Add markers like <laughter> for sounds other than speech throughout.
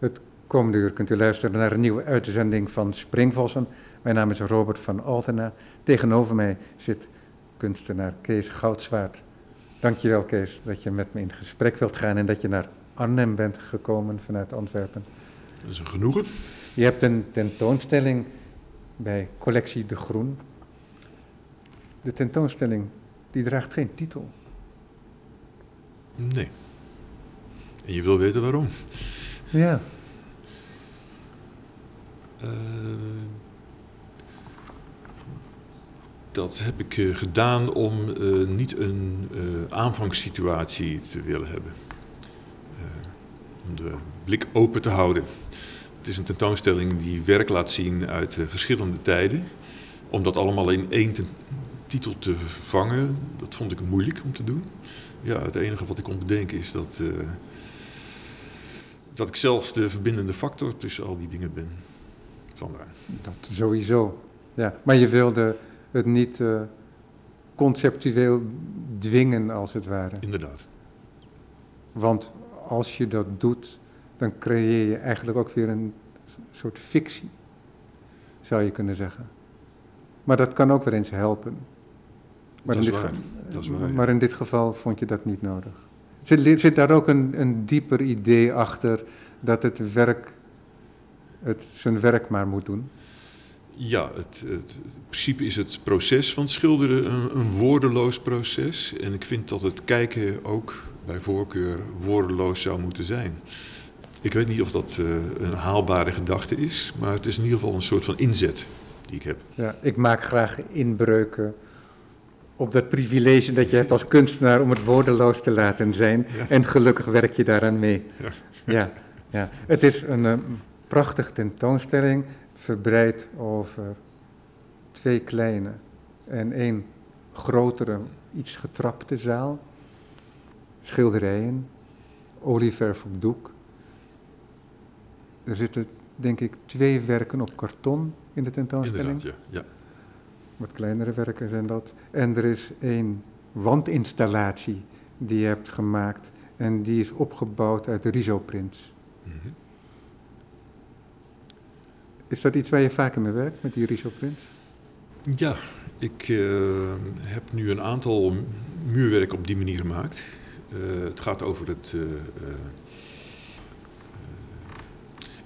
Het komende uur kunt u luisteren naar een nieuwe uitzending van Springvossen. Mijn naam is Robert van Altena. Tegenover mij zit kunstenaar Kees Goudzwaard. Dankjewel Kees dat je met me in gesprek wilt gaan en dat je naar Arnhem bent gekomen vanuit Antwerpen. Dat is een genoegen. Je hebt een tentoonstelling bij Collectie De Groen. De tentoonstelling die draagt geen titel. Nee. En je wil weten waarom? Ja. Uh, dat heb ik uh, gedaan om uh, niet een aanvangssituatie te willen hebben. om de blik open te houden. Het is een tentoonstelling die werk laat zien uit verschillende tijden. Om dat allemaal in één titel te vangen, dat vond ik moeilijk om te doen. Ja, het enige wat ik kon bedenken is dat dat ik zelf de verbindende factor tussen al die dingen ben. Vandaar. Dat sowieso. Ja, maar je wilde het niet uh, conceptueel dwingen, als het ware. Inderdaad. Want als je dat doet, dan creëer je eigenlijk ook weer een soort fictie, zou je kunnen zeggen. Maar dat kan ook weer eens helpen. Maar dat, is waar. dat is waar. Maar in dit geval vond je dat niet nodig. Zit, zit daar ook een, een dieper idee achter dat het werk het zijn werk maar moet doen? Ja, het, het, in principe is het proces van schilderen een, een, woordeloos proces. En ik vind dat het kijken ook bij voorkeur woordeloos zou moeten zijn. Ik weet niet of dat uh, een haalbare gedachte is, maar het is in ieder geval een soort van inzet die ik heb. Ja, ik maak graag inbreuken op dat privilege dat je hebt als kunstenaar om het woordeloos te laten zijn. En gelukkig werk je daaraan mee. Ja, ja, ja. het is een uh, prachtige tentoonstelling, verbreid over twee kleine en één grotere, iets getrapte zaal. Schilderijen, olieverf op doek. Er zitten, denk ik, twee werken op karton in de tentoonstelling. Inderdaad, ja. ja. Wat kleinere werken zijn dat. En er is één wandinstallatie die je hebt gemaakt. En die is opgebouwd uit risoprints. Mm -hmm. Is dat iets waar je vaker mee werkt, met die risoprints? Ja, ik uh, heb nu een aantal muurwerk op die manier gemaakt. Uh, het gaat over het uh,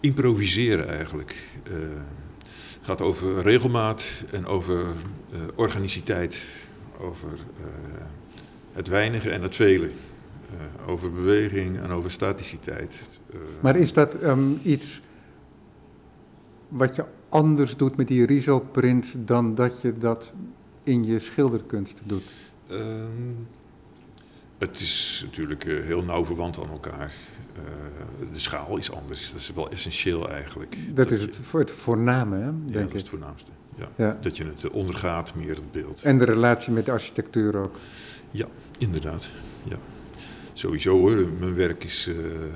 improviseren eigenlijk gaat over regelmaat en over uh, organiciteit, over uh, het weinige en het vele, uh, over beweging en over staticiteit. maar is dat um, iets wat je anders doet met die risoprint dan dat je dat in je schilderkunst doet? Um, het is natuurlijk heel nauw verwant aan elkaar. Uh, de schaal is anders. Dat is wel essentieel eigenlijk. Dat, is het, voor het voorname, hè, denk ja, dat is het voornaamste. Ja. ja. Dat je het ondergaat, meer het beeld. En de relatie met de architectuur ook. Ja, inderdaad. Ja. Sowieso hoor, mijn werk is uh, uh,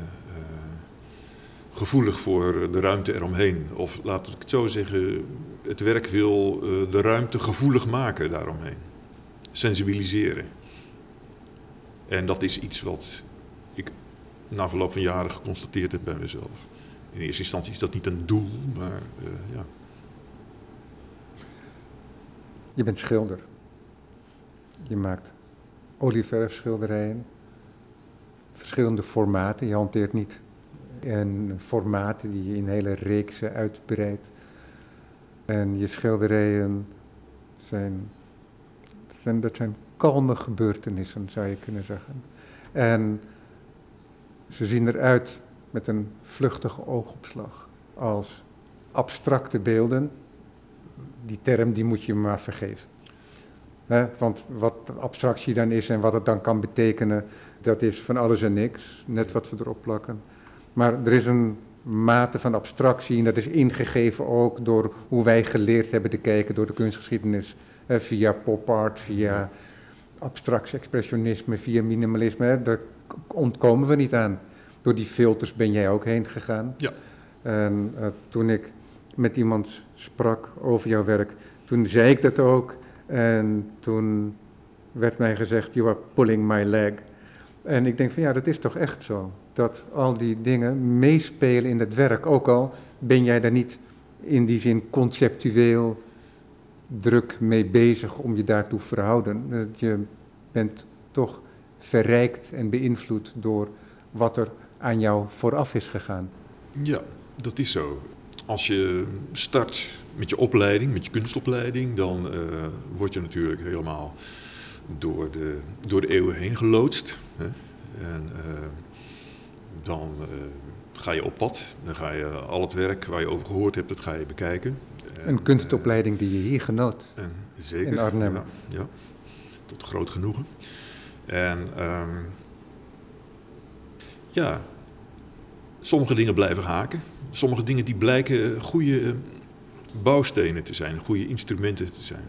gevoelig voor de ruimte eromheen. Of laat ik het zo zeggen, het werk wil de ruimte gevoelig maken daaromheen. Sensibiliseren. En dat is iets wat ik na verloop van jaren geconstateerd heb bij mezelf. In eerste instantie is dat niet een doel, maar uh, ja. Je bent schilder. Je maakt olieverfschilderijen, verschillende formaten. Je hanteert niet en formaten die je in hele reeksen uitbreidt. En je schilderijen zijn, zijn, dat zijn kalme gebeurtenissen, zou je kunnen zeggen. En ze zien eruit met een vluchtige oogopslag als abstracte beelden. Die term die moet je maar vergeven. want wat abstractie dan is en wat het dan kan betekenen, dat is van alles en niks. Net wat we erop plakken. Maar er is een mate van abstractie en dat is ingegeven ook door hoe wij geleerd hebben te kijken door de kunstgeschiedenis. via pop art, via abstract expressionisme, via minimalisme. Daar ontkomen we niet aan. Door die filters ben jij ook heen gegaan. Ja. En uh, toen ik met iemand sprak over jouw werk, toen zei ik dat ook. En toen werd mij gezegd, you are pulling my leg. En ik denk van ja, dat is toch echt zo. Dat al die dingen meespelen in het werk. Ook al ben jij daar niet in die zin conceptueel druk mee bezig om je daartoe te verhouden. Je bent toch verrijkt en beïnvloed door wat er aan jou vooraf is gegaan. Ja, dat is zo. Als je start met je opleiding, met je kunstopleiding, dan uh, word je natuurlijk helemaal door de, door de eeuwen heen geloodst. Hè? En uh, dan uh, ga je op pad, dan ga je al het werk waar je over gehoord hebt, dat ga je bekijken. En, een kunstopleiding die je hier genoot. En, zeker. In Arnhem. Ja, ja, tot groot genoegen. En um, ja, sommige dingen blijven haken. Sommige dingen die blijken goede bouwstenen te zijn, goede instrumenten te zijn.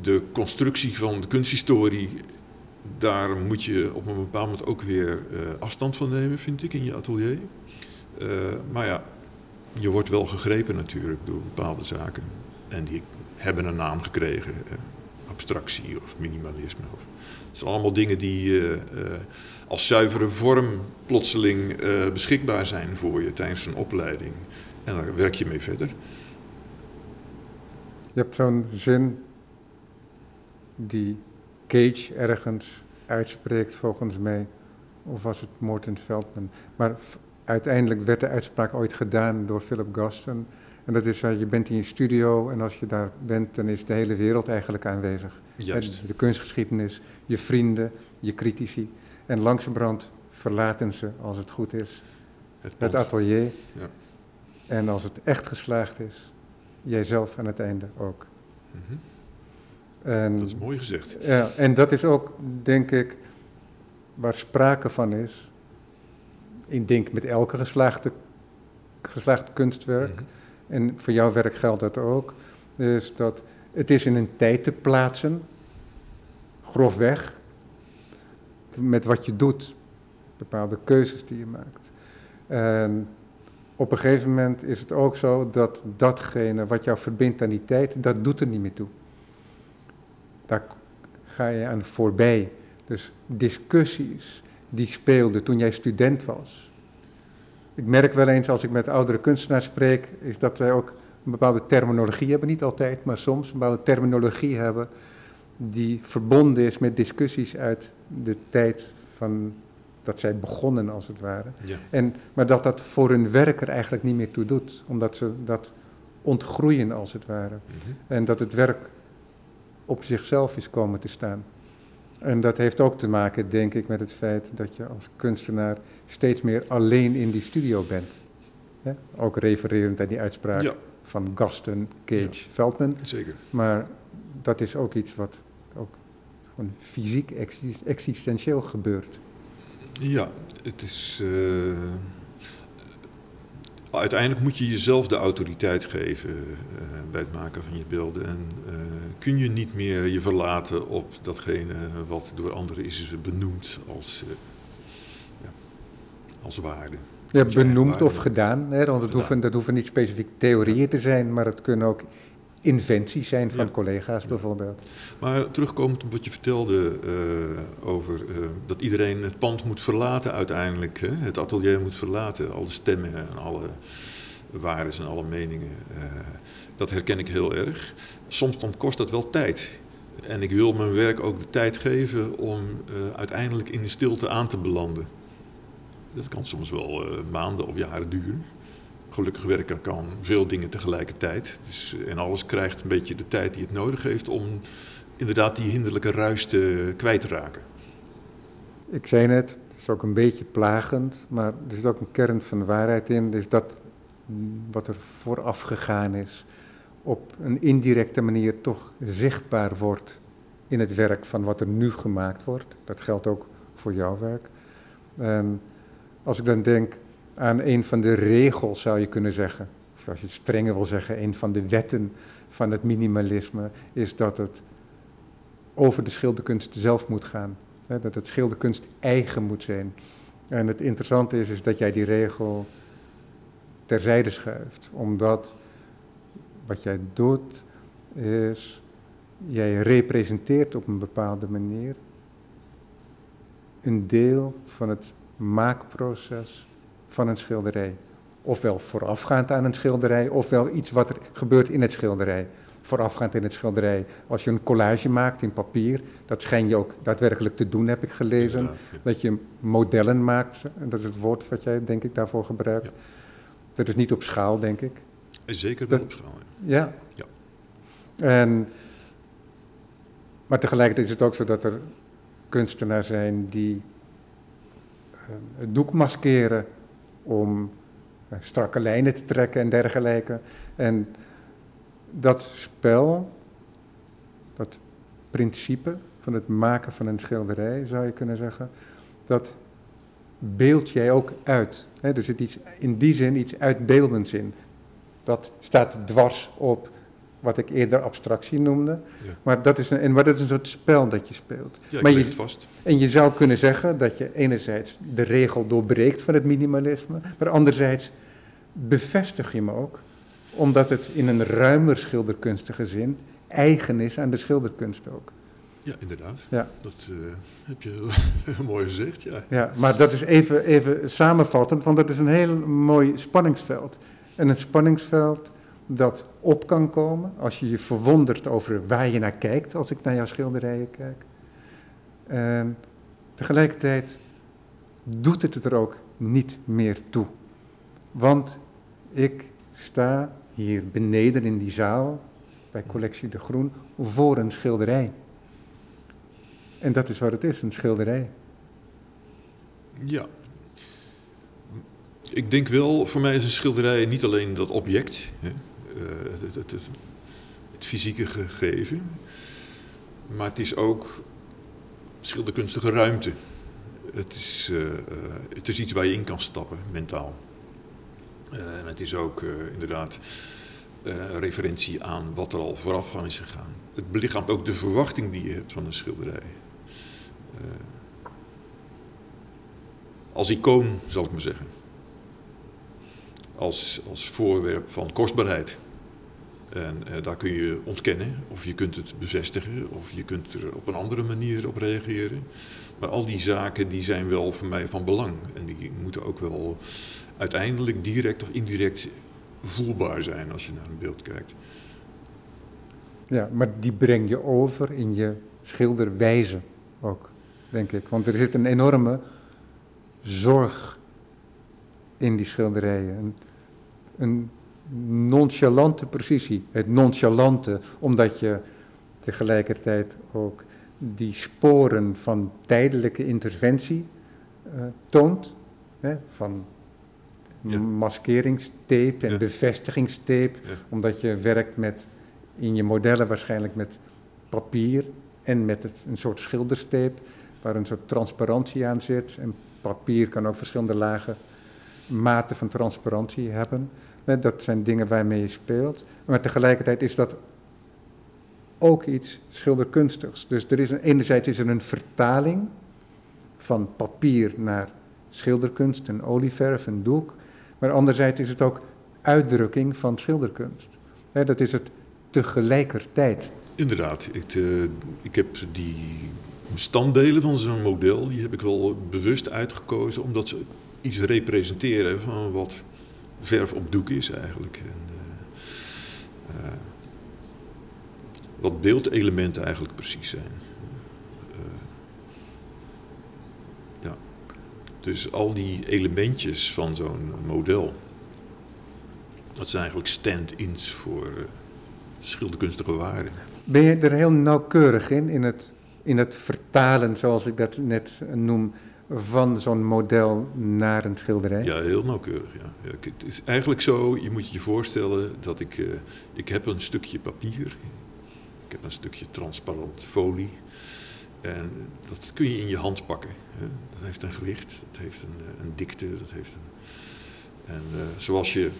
De constructie van de kunsthistorie, daar moet je op een bepaald moment ook weer uh, afstand van nemen, vind ik, in je atelier. Maar ja, je wordt wel gegrepen natuurlijk door bepaalde zaken. En die hebben een naam gekregen. Abstractie of minimalisme. Of, het zijn allemaal dingen die als zuivere vorm plotseling beschikbaar zijn voor je tijdens een opleiding. En daar werk je mee verder. Je hebt zo'n zin die Cage ergens uitspreekt, volgens mij. Of was het Morten Veldman? Maar uiteindelijk werd de uitspraak ooit gedaan door Philip Gaston. En dat is, uh, je bent in je studio en als je daar bent, dan is de hele wereld eigenlijk aanwezig. Juist. De kunstgeschiedenis, je vrienden, je critici. En langzamerhand verlaten ze, als het goed is, het, het atelier. Ja. En als het echt geslaagd is, jijzelf aan het einde ook. Mm -hmm. en, dat is mooi gezegd. Ja, en dat is ook, denk ik, waar sprake van is. Ik denk met elke geslaagde, geslaagd kunstwerk. Mhm. En voor jouw werk geldt dat ook. Dus dat het is in een tijd te plaatsen, grofweg, met wat je doet, bepaalde keuzes die je maakt. En op een gegeven moment is het ook zo dat datgene wat jou verbindt aan die tijd, dat doet er niet meer toe. Daar ga je aan voorbij. Dus discussies die speelden toen jij student was. Ik merk wel eens als ik met oudere kunstenaars spreek, is dat zij ook een bepaalde terminologie hebben, niet altijd, maar soms een bepaalde terminologie hebben die verbonden is met discussies uit de tijd van dat zij begonnen als het ware. Ja. En, maar dat dat voor hun werker eigenlijk niet meer toe doet, omdat ze dat ontgroeien als het ware. Mm -hmm. En dat het werk op zichzelf is komen te staan. En dat heeft ook te maken, denk ik, met het feit dat je als kunstenaar steeds meer alleen in die studio bent. Ja? Ook refererend aan die uitspraak ja. van Gaston, Cage, Ja. Veldman. Zeker. Maar dat is ook iets wat ook gewoon fysiek exist- existentieel gebeurt. Ja, het is. Uiteindelijk moet je jezelf de autoriteit geven eh, bij het maken van je beelden. En eh, kun je niet meer je verlaten op datgene wat door anderen is benoemd als, eh, ja, als waarde. Ja, benoemd waarde of gedaan. Hè, want het hoeven, dat hoeven niet specifiek theorieën te zijn, maar het kunnen ook inventies zijn van Ja. collega's bijvoorbeeld. Maar terugkomend op wat je vertelde eh, over eh, dat iedereen het pand moet verlaten uiteindelijk. Hè? Het atelier moet verlaten, alle stemmen en alle waardes en alle meningen. eh, dat herken ik heel erg. Soms dan kost dat wel tijd. En ik wil mijn werk ook de tijd geven om uiteindelijk in de stilte aan te belanden. Dat kan soms wel maanden of jaren duren. Gelukkig werken kan veel dingen tegelijkertijd. Dus, eh, en alles krijgt een beetje de tijd die het nodig heeft om inderdaad die hinderlijke ruis te, kwijt raken. Ik zei net, het is ook een beetje plagend, maar er zit ook een kern van waarheid in. Dus dat wat er vooraf gegaan is, op een indirecte manier toch zichtbaar wordt in het werk van wat er nu gemaakt wordt. Dat geldt ook voor jouw werk. En als ik dan denk aan een van de regels, zou je kunnen zeggen, of als je het strenger wil zeggen, een van de wetten van het minimalisme, is dat het over de schilderkunst zelf moet gaan. Dat het schilderkunst eigen moet zijn. En het interessante is, is dat jij die regel terzijde schuift, omdat wat jij doet is, jij representeert op een bepaalde manier een deel van het maakproces van een schilderij. Ofwel voorafgaand aan een schilderij, ofwel iets wat er gebeurt in het schilderij. Voorafgaand in het schilderij. Als je een collage maakt in papier, dat schijn je ook daadwerkelijk te doen, heb ik gelezen. Ja. Dat je modellen maakt, dat is het woord wat jij denk ik daarvoor gebruikt. Ja. Dat is niet op schaal, denk ik. Zeker wel Dat- op schaal. ja. Ja. Ja. En, maar tegelijkertijd is het ook zo dat er kunstenaars zijn die eh, het doek maskeren om eh, strakke lijnen te trekken en dergelijke. En dat spel, dat principe van het maken van een schilderij, zou je kunnen zeggen, dat beeld jij ook uit. Er zit iets, in die zin iets uitbeeldends in. Dat staat dwars op wat ik eerder abstractie noemde. Ja. Maar, dat is een, en, maar dat is een soort spel dat je speelt. Ja, Maar je- het vast. En je zou kunnen zeggen dat je enerzijds de regel doorbreekt van het minimalisme, maar anderzijds bevestig je me ook, omdat het in een ruimer schilderkunstige zin eigen is aan de schilderkunst ook. Ja, inderdaad. Ja. Dat eh, heb je <laughs> mooi gezegd, ja. Ja, maar dat is even, even samenvattend, want dat is een heel mooi spanningsveld. En een spanningsveld dat op kan komen als je je verwondert over waar je naar kijkt, als ik naar jouw schilderijen kijk. En tegelijkertijd doet het er ook niet meer toe. Want ik sta hier beneden in die zaal, bij Collectie de Groen, voor een schilderij. En dat is wat het is, een schilderij. Ja. Ik denk wel, voor mij is een schilderij niet alleen dat object, hè, het, het, het, het fysieke gegeven, maar het is ook schilderkunstige ruimte. Het is, eh, eh, het is iets waar je in kan stappen, mentaal. Eh, en het is ook eh, inderdaad eh, een referentie aan wat er al vooraf aan is gegaan. Het belichaamt ook de verwachting die je hebt van een schilderij. Eh, als icoon, zal ik maar zeggen. Als, als voorwerp van kostbaarheid. En eh, daar kun je ontkennen, of je kunt het bevestigen, of je kunt er op een andere manier op reageren. Maar al die zaken die zijn wel voor mij van belang. En die moeten ook wel uiteindelijk direct of indirect voelbaar zijn als je naar een beeld kijkt. Ja, maar die breng je over in je schilderwijze ook, denk ik. Want er zit een enorme zorg in die schilderijen. Een, een nonchalante precisie. Het nonchalante, omdat je tegelijkertijd ook die sporen van tijdelijke interventie eh, toont. Hè, van Ja. maskeringstape en Ja. bevestigingstape. Ja. Omdat je werkt met, in je modellen waarschijnlijk met papier en met het, een soort schilderstape waar een soort transparantie aan zit. En papier kan ook verschillende lagen, maten van transparantie hebben. Dat zijn dingen waarmee je speelt. Maar tegelijkertijd is dat ook iets schilderkunstigs. Dus er is een, enerzijds is er een vertaling van papier naar schilderkunst, een olieverf, een doek. Maar anderzijds is het ook uitdrukking van schilderkunst. Dat is het tegelijkertijd. Inderdaad, ik, eh, ik heb die bestanddelen van zo'n model, die heb ik wel bewust uitgekozen, omdat ze iets representeren van wat verf op doek is eigenlijk. En, eh, eh, wat beeldelementen eigenlijk precies zijn. Eh, ja. Dus al die elementjes van zo'n model, dat zijn eigenlijk stand-ins voor schilderkunstige waarden. Ben je er heel nauwkeurig in, in het, in het vertalen, zoals ik dat net noem, van zo'n model naar een schilderij? Ja, heel nauwkeurig. Ja. Ja, het is eigenlijk zo, je moet je voorstellen dat ik, eh, ik heb een stukje papier, ik heb een stukje transparant folie. En dat kun je in je hand pakken. Hè. Dat heeft een gewicht, dat heeft een, eh, een dikte, dat heeft een... En eh, zoals je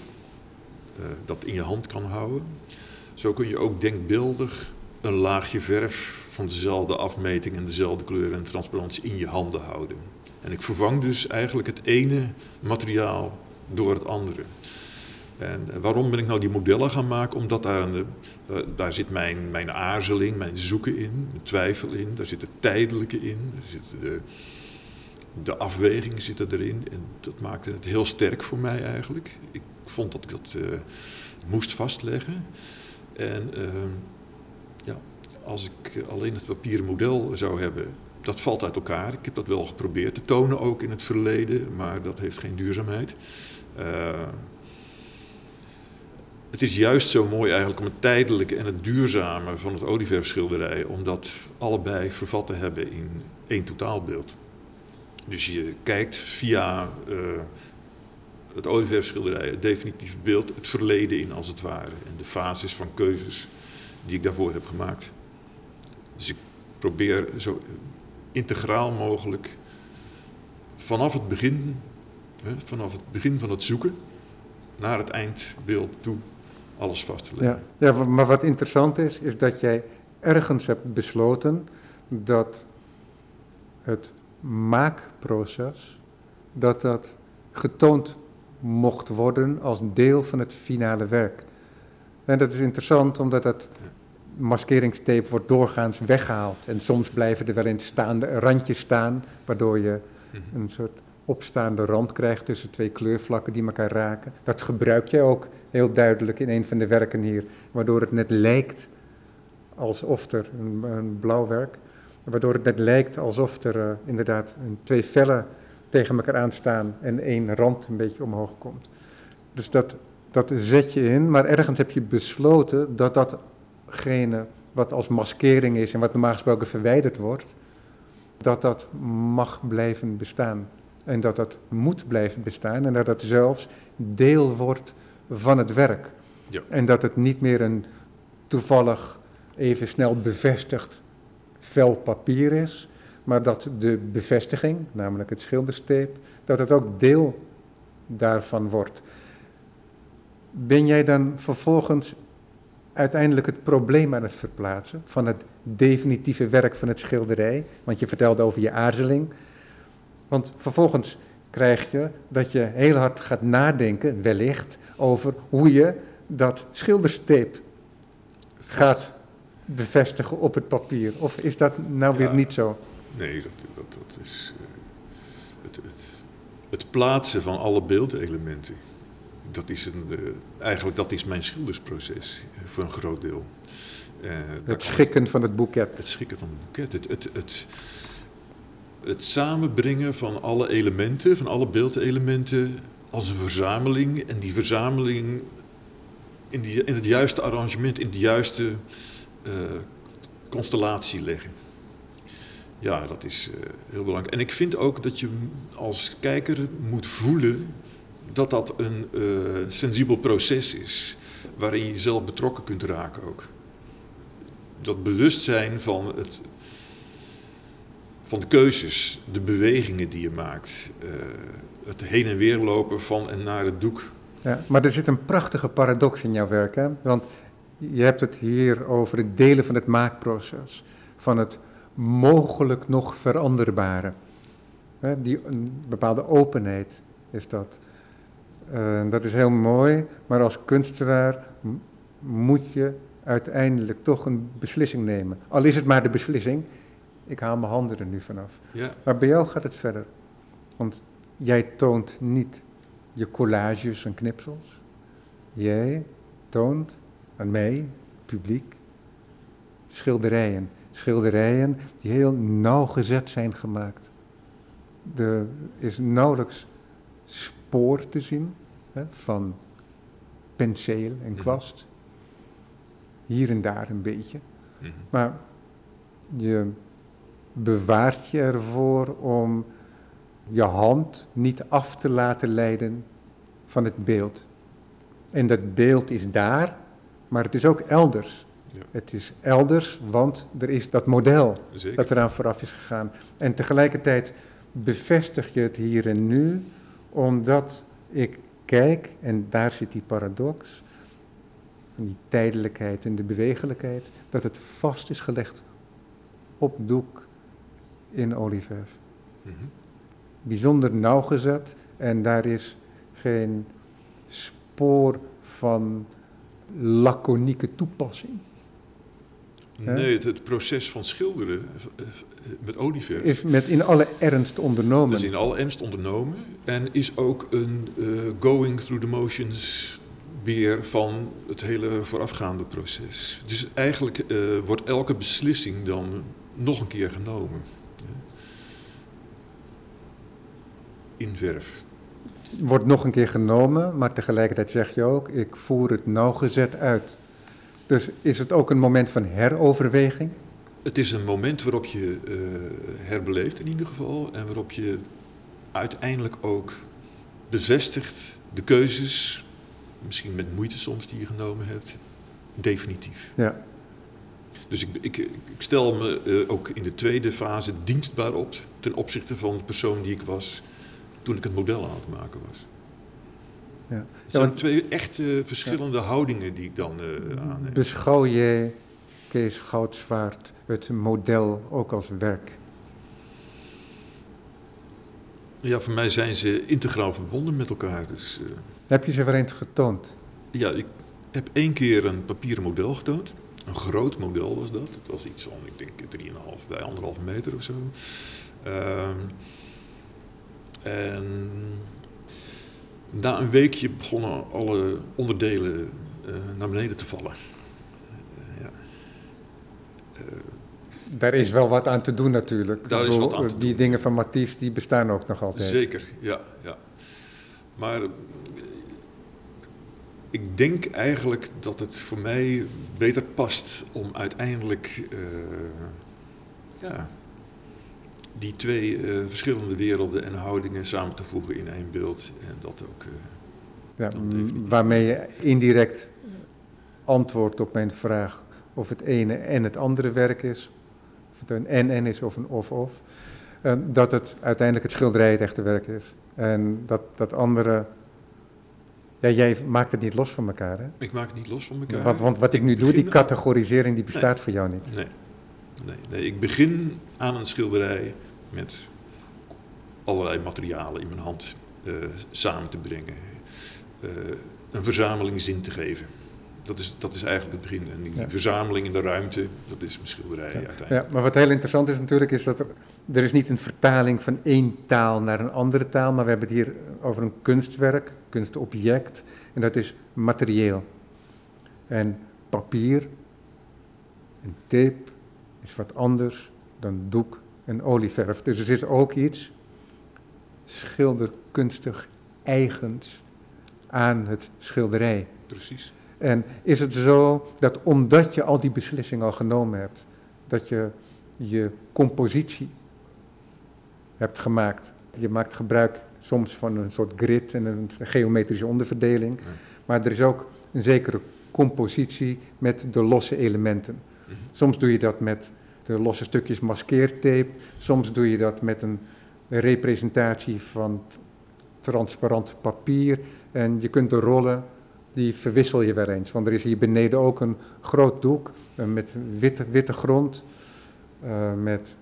dat in je hand kan houden, zo kun je ook denkbeeldig een laagje verf van dezelfde afmeting en dezelfde kleur en transparantie in je handen houden. En ik vervang dus eigenlijk het ene materiaal door het andere. En eh, waarom ben ik nou die modellen gaan maken? Omdat daar, eh, daar zit mijn, mijn aarzeling, mijn zoeken in, mijn twijfel in. Daar zit het tijdelijke in. Daar zit de, de afweging zit er erin en dat maakte het heel sterk voor mij eigenlijk. Ik vond dat ik dat uh, moest vastleggen. En uh, ja, als ik alleen het papieren model zou hebben, dat valt uit elkaar. Ik heb dat wel geprobeerd te tonen ook in het verleden, maar dat heeft geen duurzaamheid. Uh, het is juist zo mooi eigenlijk om het tijdelijke en het duurzame van het olieverfschilderij, om dat allebei vervat te hebben in één totaalbeeld. Dus je kijkt via uh, het olieverfschilderij, het definitieve beeld, het verleden in als het ware. En de fases van keuzes die ik daarvoor heb gemaakt. Dus ik probeer zo integraal mogelijk vanaf het begin, hè, vanaf het begin van het zoeken naar het eindbeeld toe alles vast te leggen. Ja, ja, maar wat interessant is, is dat jij ergens hebt besloten dat het maakproces, dat dat getoond mocht worden als deel van het finale werk. En dat is interessant omdat dat maskeringstape wordt doorgaans weggehaald. En soms blijven er wel in staande randjes staan, waardoor je mhm. een soort opstaande rand krijgt tussen twee kleurvlakken die elkaar raken. Dat gebruik jij ook heel duidelijk in een van de werken hier, waardoor het net lijkt alsof er een, een blauw werk, waardoor het net lijkt alsof er uh, inderdaad een, twee vellen tegen elkaar aanstaan en één rand een beetje omhoog komt. Dus dat, dat zet je in, maar ergens heb je besloten dat datgene wat als maskering is en wat normaal gesproken verwijderd wordt, dat dat mag blijven bestaan. En dat dat moet blijven bestaan en dat dat zelfs deel wordt van het werk. Ja. En dat het niet meer een toevallig even snel bevestigd vel papier is, maar dat de bevestiging, namelijk het schildersteep, dat het ook deel daarvan wordt. Ben jij dan vervolgens uiteindelijk het probleem aan het verplaatsen van het definitieve werk van het schilderij? Want je vertelde over je aarzeling. Want vervolgens krijg je dat je heel hard gaat nadenken, wellicht, over hoe je dat schildersteep gaat bevestigen op het papier. Of is dat nou weer niet zo? Nee, dat, dat, dat is uh, het, het, het, plaatsen van alle beeldelementen. Dat is een, uh, eigenlijk dat is mijn schildersproces uh, voor een groot deel. het schikken van het boeket. Het schikken van het boeket. Het, het, het, het samenbrengen van alle elementen, van alle beeldelementen als een verzameling. En die verzameling in, die, in het juiste arrangement, in de juiste uh, constellatie leggen. Ja, dat is uh, heel belangrijk. En ik vind ook dat je als kijker moet voelen dat dat een uh, sensibel proces is. Waarin je jezelf betrokken kunt raken ook. Dat bewustzijn van het van de keuzes, de bewegingen die je maakt. Uh, het heen en weer lopen van en naar het doek. Ja, maar er zit een prachtige paradox in jouw werk, hè? Want je hebt het hier over het delen van het maakproces, van het mogelijk nog veranderbare. Hè? Die, een bepaalde openheid is dat. Uh, dat is heel mooi, maar als kunstenaar moet je uiteindelijk toch een beslissing nemen. Al is het maar de beslissing, ik haal mijn handen er nu vanaf. Ja. Maar bij jou gaat het verder. Want jij toont niet je collages en knipsels. Jij toont aan mij, publiek, schilderijen. Schilderijen die heel nauwgezet zijn gemaakt. Er is nauwelijks spoor te zien hè, van penseel en mhm. kwast. Hier en daar een beetje. Mhm. Maar je bewaart je ervoor om je hand niet af te laten leiden van het beeld. En dat beeld is daar, maar het is ook elders. Ja. Het is elders, want er is dat model Zeker. dat eraan vooraf is gegaan. En tegelijkertijd bevestig je het hier en nu, omdat ik kijk, en daar zit die paradox, van die tijdelijkheid en de bewegelijkheid, dat het vast is gelegd op doek in olieverf. Mm -hmm. Bijzonder nauwgezet en daar is geen spoor van laconieke toepassing. Nee, het, het proces van schilderen eh, eh, met olieverf is met in alle ernst ondernomen. Dat is in alle ernst ondernomen en is ook een eh, going through the motions weer van het hele voorafgaande proces. Dus eigenlijk wordt elke beslissing dan nog een keer genomen. In verf. Wordt nog een keer genomen, maar tegelijkertijd zeg je ook, ik voer het nauwgezet uit. Dus is het ook een moment van heroverweging? Het is een moment waarop je uh, herbeleeft in ieder geval en waarop je uiteindelijk ook bevestigt de keuzes, misschien met moeite soms die je genomen hebt, definitief. Ja. Dus ik, ik, ik stel me uh, ook in de tweede fase dienstbaar op ten opzichte van de persoon die ik was toen ik het model aan het maken was. Ja. Het zijn twee echt uh, verschillende ja. houdingen die ik dan uh, aanneem. Beschouw jij, Kees Goudzwaard, het model ook als werk? Ja, voor mij zijn ze integraal verbonden met elkaar. Dus, uh, heb je ze weer eens getoond? Ja, ik heb één keer een papieren model getoond. Een groot model was dat. Het was iets van, ik denk, 3,5 bij 1,5 meter of zo. Um, en na een weekje begonnen alle onderdelen uh, naar beneden te vallen. Uh, ja. uh, daar is wel wat aan te doen natuurlijk. Daar is wat aan te die doen. dingen van Mathies die bestaan ook nog altijd. Zeker, ja. ja. Maar ik denk eigenlijk dat het voor mij beter past om uiteindelijk ja, die twee uh, verschillende werelden en houdingen samen te voegen in één beeld. En dat ook. Uh, ja, waarmee je indirect antwoord op mijn vraag of het ene en het andere werk is. Of het een en-en is of een of-of. Uh, dat het uiteindelijk het schilderij het echte werk is. En dat, dat andere. Ja, jij maakt het niet los van elkaar, hè? Ik maak het niet los van elkaar. Want, want wat ik nu doe, die categorisering, die bestaat nee. voor jou niet. Nee. nee. Nee, ik begin aan een schilderij met allerlei materialen in mijn hand uh, samen te brengen. Uh, een verzameling zin te geven. Dat is, dat is eigenlijk het begin. En die ja. verzameling in de ruimte, dat is mijn schilderij ja. uiteindelijk. Ja, maar wat heel interessant is natuurlijk, is dat er, er is niet een vertaling van één taal naar een andere taal, maar we hebben het hier over een kunstwerk, kunstobject, en dat is materieel. En papier en tape is wat anders dan doek en olieverf. Dus er is ook iets schilderkunstig eigens aan het schilderij. Precies. En is het zo dat omdat je al die beslissingen al genomen hebt, dat je je compositie hebt gemaakt. Je maakt gebruik soms van een soort grid en een geometrische onderverdeling, ja. maar er is ook een zekere compositie met de losse elementen. Mm-hmm. Soms doe je dat met de losse stukjes maskeertape. Soms doe je dat met een representatie van transparant papier. En je kunt de rollen, die verwissel je weer eens. Want er is hier beneden ook een groot doek uh, met witte, witte grond. Uh, met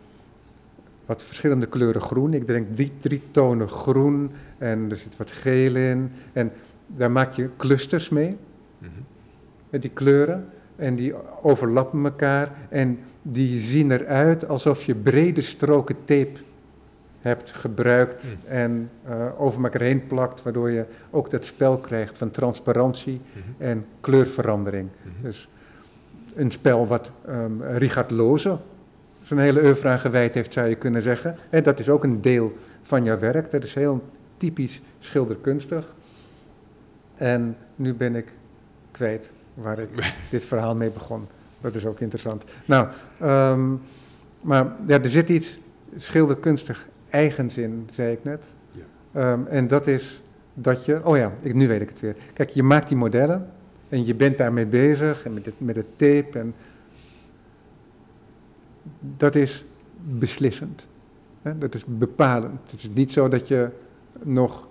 wat verschillende kleuren groen. Ik denk drie, drie tonen groen en er zit wat geel in. En daar maak je clusters mee. Mm-hmm. Met die kleuren. En die overlappen elkaar. En die zien eruit alsof je brede stroken tape hebt gebruikt mm. en uh, over elkaar heen plakt, waardoor je ook dat spel krijgt van transparantie mm-hmm. en kleurverandering. Mm-hmm. Dus een spel wat um, Richard Loze zijn hele oeuvre aan gewijd heeft, zou je kunnen zeggen. En dat is ook een deel van jouw werk, dat is heel typisch schilderkunstig. En nu ben ik kwijt waar ik <laughs> dit verhaal mee begon. Dat is ook interessant. Nou, um, maar ja, er zit iets schilderkunstig eigens in, zei ik net. Ja. Um, en dat is dat je, oh ja, ik, nu weet ik het weer. Kijk, je maakt die modellen en je bent daarmee bezig en met het, met het tape. En dat is beslissend. Hè? Dat is bepalend. Het is niet zo dat je nog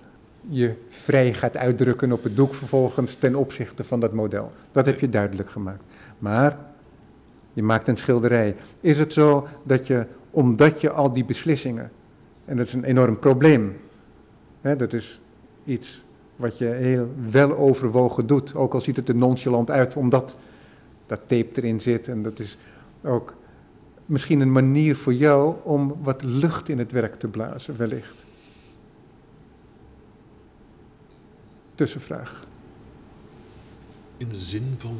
je vrij gaat uitdrukken op het doek vervolgens ten opzichte van dat model. Dat heb je duidelijk gemaakt. Maar je maakt een schilderij. Is het zo dat je, omdat je al die beslissingen, en dat is een enorm probleem, hè, dat is iets wat je heel wel overwogen doet, ook al ziet het er nonchalant uit, omdat dat tape erin zit en dat is ook misschien een manier voor jou om wat lucht in het werk te blazen, wellicht. Tussenvraag. In de zin van.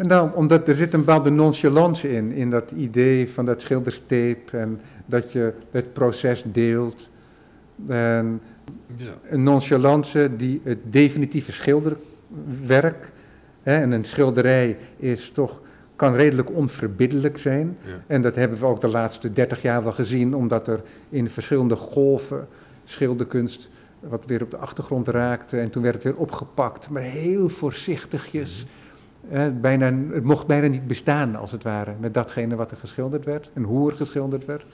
En nou, omdat er zit een bepaalde nonchalance in, in dat idee van dat schilderstape en dat je het proces deelt. En Ja, een nonchalance die het definitieve schilderwerk, hè, en een schilderij is toch, kan redelijk onverbiddelijk zijn. ja. En dat hebben we ook de laatste 30 jaar wel gezien, omdat er in verschillende golven schilderkunst wat weer op de achtergrond raakte. En toen werd het weer opgepakt, maar heel voorzichtigjes. Bijna, het mocht bijna niet bestaan, als het ware, met datgene wat er geschilderd werd en hoe er geschilderd werd.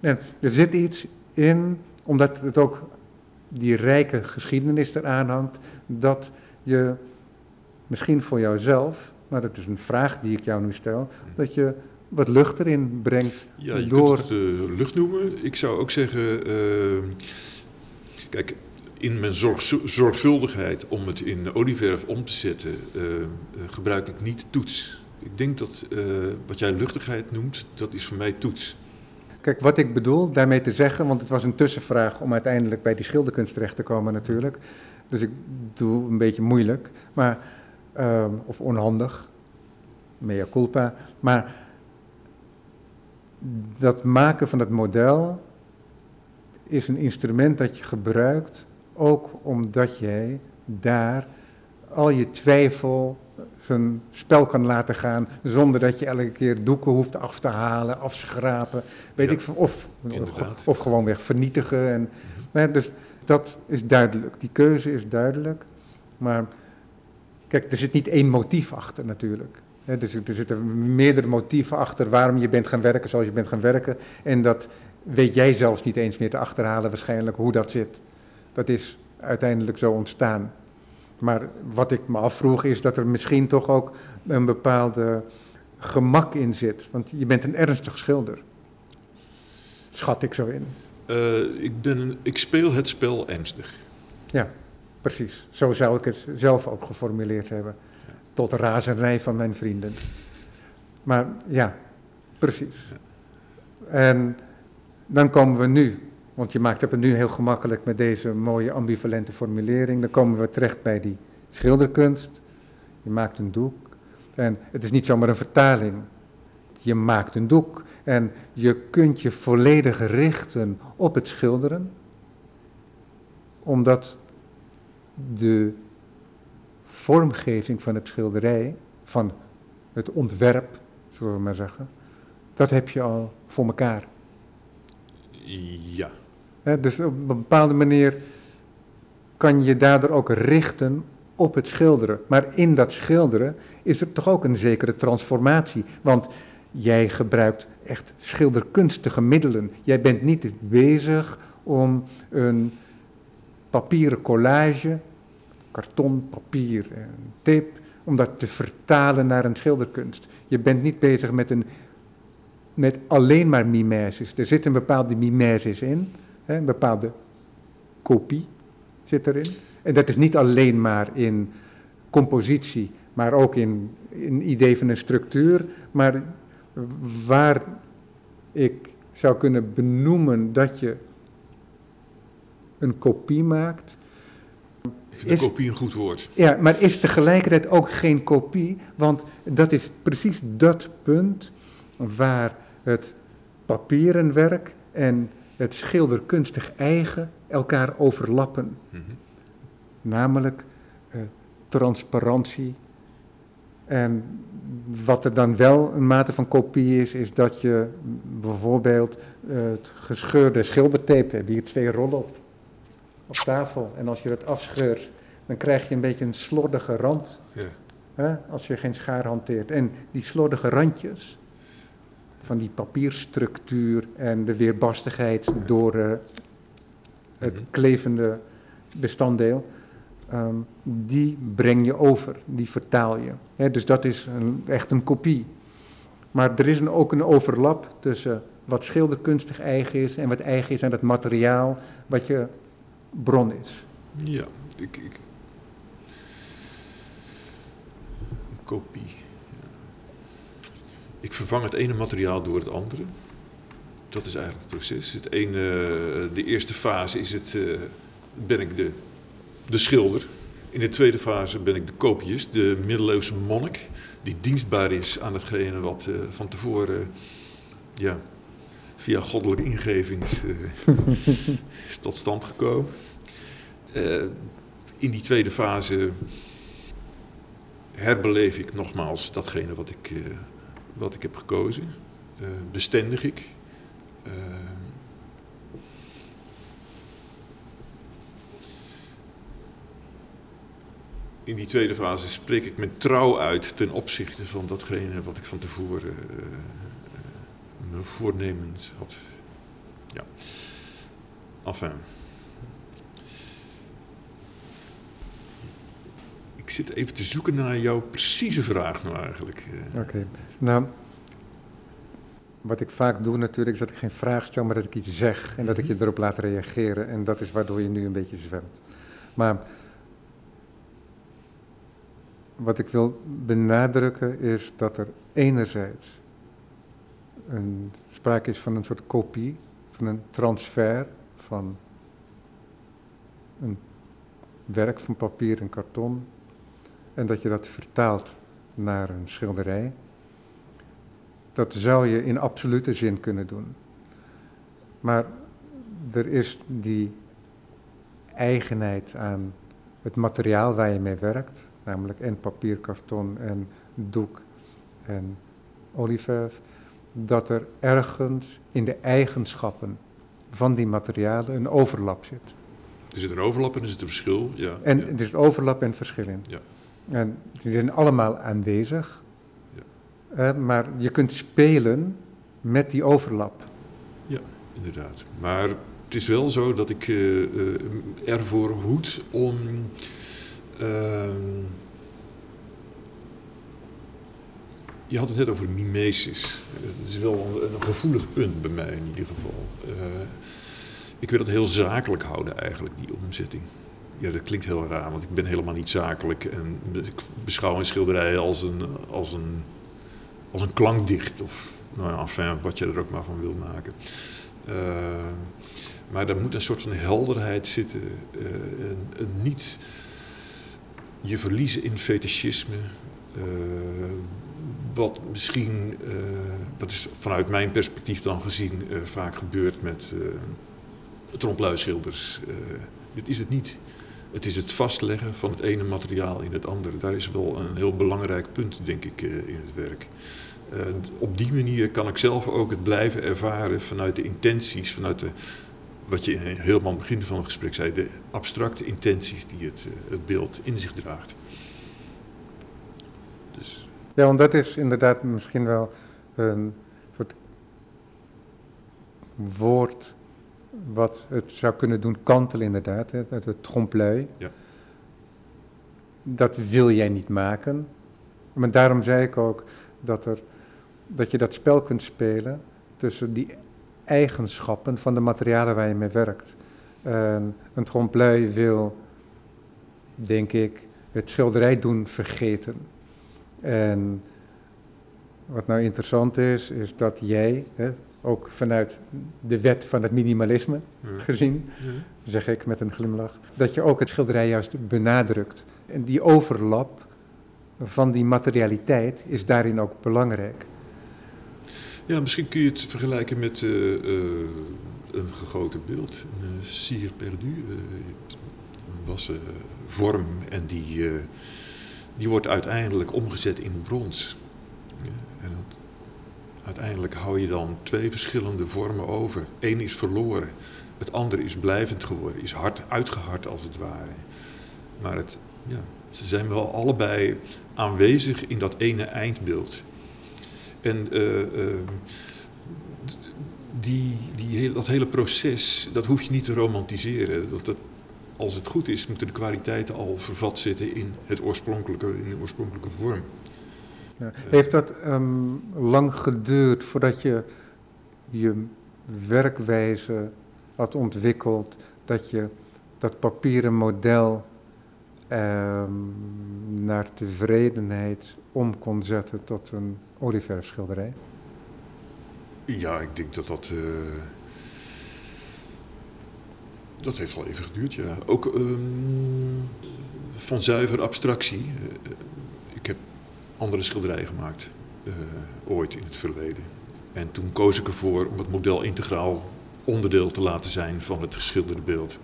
En er zit iets in, omdat het ook die rijke geschiedenis eraan hangt, dat je misschien voor jouzelf, maar dat is een vraag die ik jou nu stel, dat je wat lucht erin brengt Ja, je door. kunt het eh, lucht noemen. Ik zou ook zeggen, eh, kijk, in mijn zorg, zorgvuldigheid om het in olieverf om te zetten, eh, eh, gebruik ik niet toets. Ik denk dat eh, wat jij luchtigheid noemt, dat is voor mij toets. Kijk, wat ik bedoel daarmee te zeggen, want het was een tussenvraag om uiteindelijk bij die schilderkunst terecht te komen natuurlijk. Dus ik doe een beetje moeilijk, maar, ehm, of onhandig, mea culpa. Maar dat maken van het model is een instrument dat je gebruikt, ook omdat jij daar al je twijfel zijn spel kan laten gaan, zonder dat je elke keer doeken hoeft af te halen, afschrapen, weet Ja, ik of, of gewoon weer vernietigen. En, nee, dus dat is duidelijk, die keuze is duidelijk, maar kijk, er zit niet één motief achter natuurlijk. Zit- er zitten meerdere motieven achter waarom je bent gaan werken zoals je bent gaan werken. En dat weet jij zelfs niet eens meer te achterhalen waarschijnlijk hoe dat zit. Dat is uiteindelijk zo ontstaan. Maar wat ik me afvroeg is dat er misschien toch ook een bepaalde gemak in zit. Want je bent een ernstig schilder. Schat ik zo in. Eh, ik, ben, een- ik speel het spel ernstig. Ja, precies. Zo zou ik het zelf ook geformuleerd hebben. Tot razernij van mijn vrienden. Maar ja, precies. En dan komen we nu, want je maakt het nu heel gemakkelijk met deze mooie ambivalente formulering. Dan komen we terecht bij die schilderkunst. Je maakt een doek. En het is niet zomaar een vertaling. Je maakt een doek en je kunt je volledig richten op het schilderen, omdat de vormgeving van het schilderij, van het ontwerp, zullen we maar zeggen, dat heb je al voor elkaar. Ja. Dus op een bepaalde manier kan je daardoor ook richten op het schilderen. Maar in dat schilderen is er toch ook een zekere transformatie. Want jij gebruikt echt schilderkunstige middelen. Jij bent niet bezig om een papieren collage, karton, papier en tape, om dat te vertalen naar een schilderkunst. Je bent niet bezig met, een, met alleen maar mimesis. Er zit een bepaalde mimesis in, een bepaalde kopie zit erin. En dat is niet alleen maar in compositie, maar ook in een idee van een structuur. Maar waar ik zou kunnen benoemen dat je een kopie maakt, Is- een kopie een goed woord. ja, maar is tegelijkertijd ook geen kopie, want dat is precies dat punt waar het papieren werk en het schilderkunstig eigen elkaar overlappen. Mhm. Namelijk eh, transparantie. En wat er dan wel een mate van kopie is, is dat je bijvoorbeeld eh, het gescheurde schildertape, hebben hier twee rollen op, op tafel. En als je dat afscheurt, dan krijg je een beetje een slordige rand, Ja. hè, als je geen schaar hanteert. En die slordige randjes van die papierstructuur en de weerbarstigheid door eh, het Mhm. klevende bestanddeel, ehm, die breng je over, die vertaal je. Dus dat is een, echt een kopie. Maar er is een, ook een overlap tussen wat schilderkunstig eigen is en wat eigen is aan het materiaal wat je bron is. Ja, ik, ik... Een kopie. Ik vervang het ene materiaal door het andere. Dat is eigenlijk het proces. Het ene, de eerste fase is het, uh, ben ik de, de schilder. In de tweede fase ben ik de kopiist, de middeleeuwse monnik, die dienstbaar is aan hetgene wat uh, van tevoren ja, via goddelijke ingeving is, uh, is <laughs> tot stand gekomen. in die tweede fase herbeleef ik nogmaals datgene wat ik, wat ik heb gekozen. bestendig ik. in die tweede fase spreek ik mijn trouw uit ten opzichte van datgene wat ik van tevoren uh, me voornemens had. Ja. Enfin. Ik zit even te zoeken naar jouw precieze vraag nou eigenlijk. Oké. Okay. Nou, wat ik vaak doe natuurlijk is dat ik geen vraag stel, maar dat ik iets zeg en dat ik je erop laat reageren. En dat is waardoor je nu een beetje zwemt. Maar wat ik wil benadrukken is dat er enerzijds een, sprake is van een soort kopie, van een transfer van een werk van papier en karton en dat je dat vertaalt naar een schilderij. Dat zou je in absolute zin kunnen doen. Maar er is die eigenheid aan het materiaal waar je mee werkt, namelijk en papier, karton en doek en olieverf, dat er ergens in de eigenschappen van die materialen een overlap zit. Er zit een overlap en er zit een verschil, ja. En ja. er zit overlap en verschil in. Ja. En die zijn allemaal aanwezig, ja. maar je kunt spelen met die overlap. Ja, inderdaad. Maar het is wel zo dat ik uh, ervoor hoed om uh, je had het net over mimesis. Het is wel een, gevoelig punt bij mij in ieder geval. Uh, ik wil het heel zakelijk houden eigenlijk, die omzetting. Ja, dat klinkt heel raar, want ik ben helemaal niet zakelijk. En ik beschouw een schilderij als een, als een, als een klankdicht. Of nou ja, enfin, wat je er ook maar van wil maken. Uh, maar er moet een soort van helderheid zitten. En, en niet je verliezen in fetischisme. Uh, wat misschien, dat is vanuit mijn perspectief dan gezien, vaak gebeurt met trompluischilders. dit is het niet. Het is het vastleggen van het ene materiaal in het andere. Daar is wel een heel belangrijk punt, denk ik, in het werk. op die manier kan ik zelf ook het blijven ervaren vanuit de intenties, vanuit de, wat je helemaal aan het begin van het gesprek zei, de abstracte intenties die het, het beeld in zich draagt. Dus. Ja, want dat is inderdaad misschien wel een soort woord wat het zou kunnen doen kantelen inderdaad, hè, het, het trompe-l'œil. Ja. Dat wil jij niet maken. Maar daarom zei ik ook dat, er, dat je dat spel kunt spelen tussen die eigenschappen van de materialen waar je mee werkt. En een trompe-l'œil wil, denk ik, het schilderij doen vergeten. En wat nou interessant is, is dat jij, hè, ook vanuit de wet van het minimalisme gezien, zeg ik met een glimlach, dat je ook het schilderij juist benadrukt. En die overlap van die materialiteit is daarin ook belangrijk. Ja, misschien kun je het vergelijken met eh, eh, een gegoten beeld, een uh, cire perdu, uh, een wassen vorm en die, die wordt uiteindelijk omgezet in brons. Ja, en dat, uiteindelijk hou je dan twee verschillende vormen over. Eén is verloren, het andere is blijvend geworden, is hard uitgehard als het ware. Maar het, ja, ze zijn wel allebei aanwezig in dat ene eindbeeld. En uh, uh, die, die dat hele proces, dat hoef je niet te romantiseren. Dat, dat, als het goed is, moeten de kwaliteiten al vervat zitten in, het oorspronkelijke, in de oorspronkelijke vorm. Heeft dat um, lang geduurd voordat je je werkwijze had ontwikkeld, dat je dat papieren model ehm, naar tevredenheid om kon zetten tot een olieverfschilderij? Ja, ik denk dat dat. eh, dat heeft wel even geduurd, ja. Ook ehm, van zuiver abstractie. eh, andere schilderijen gemaakt, eh, ooit in het verleden. En toen koos ik ervoor om het model integraal onderdeel te laten zijn van het geschilderde beeld.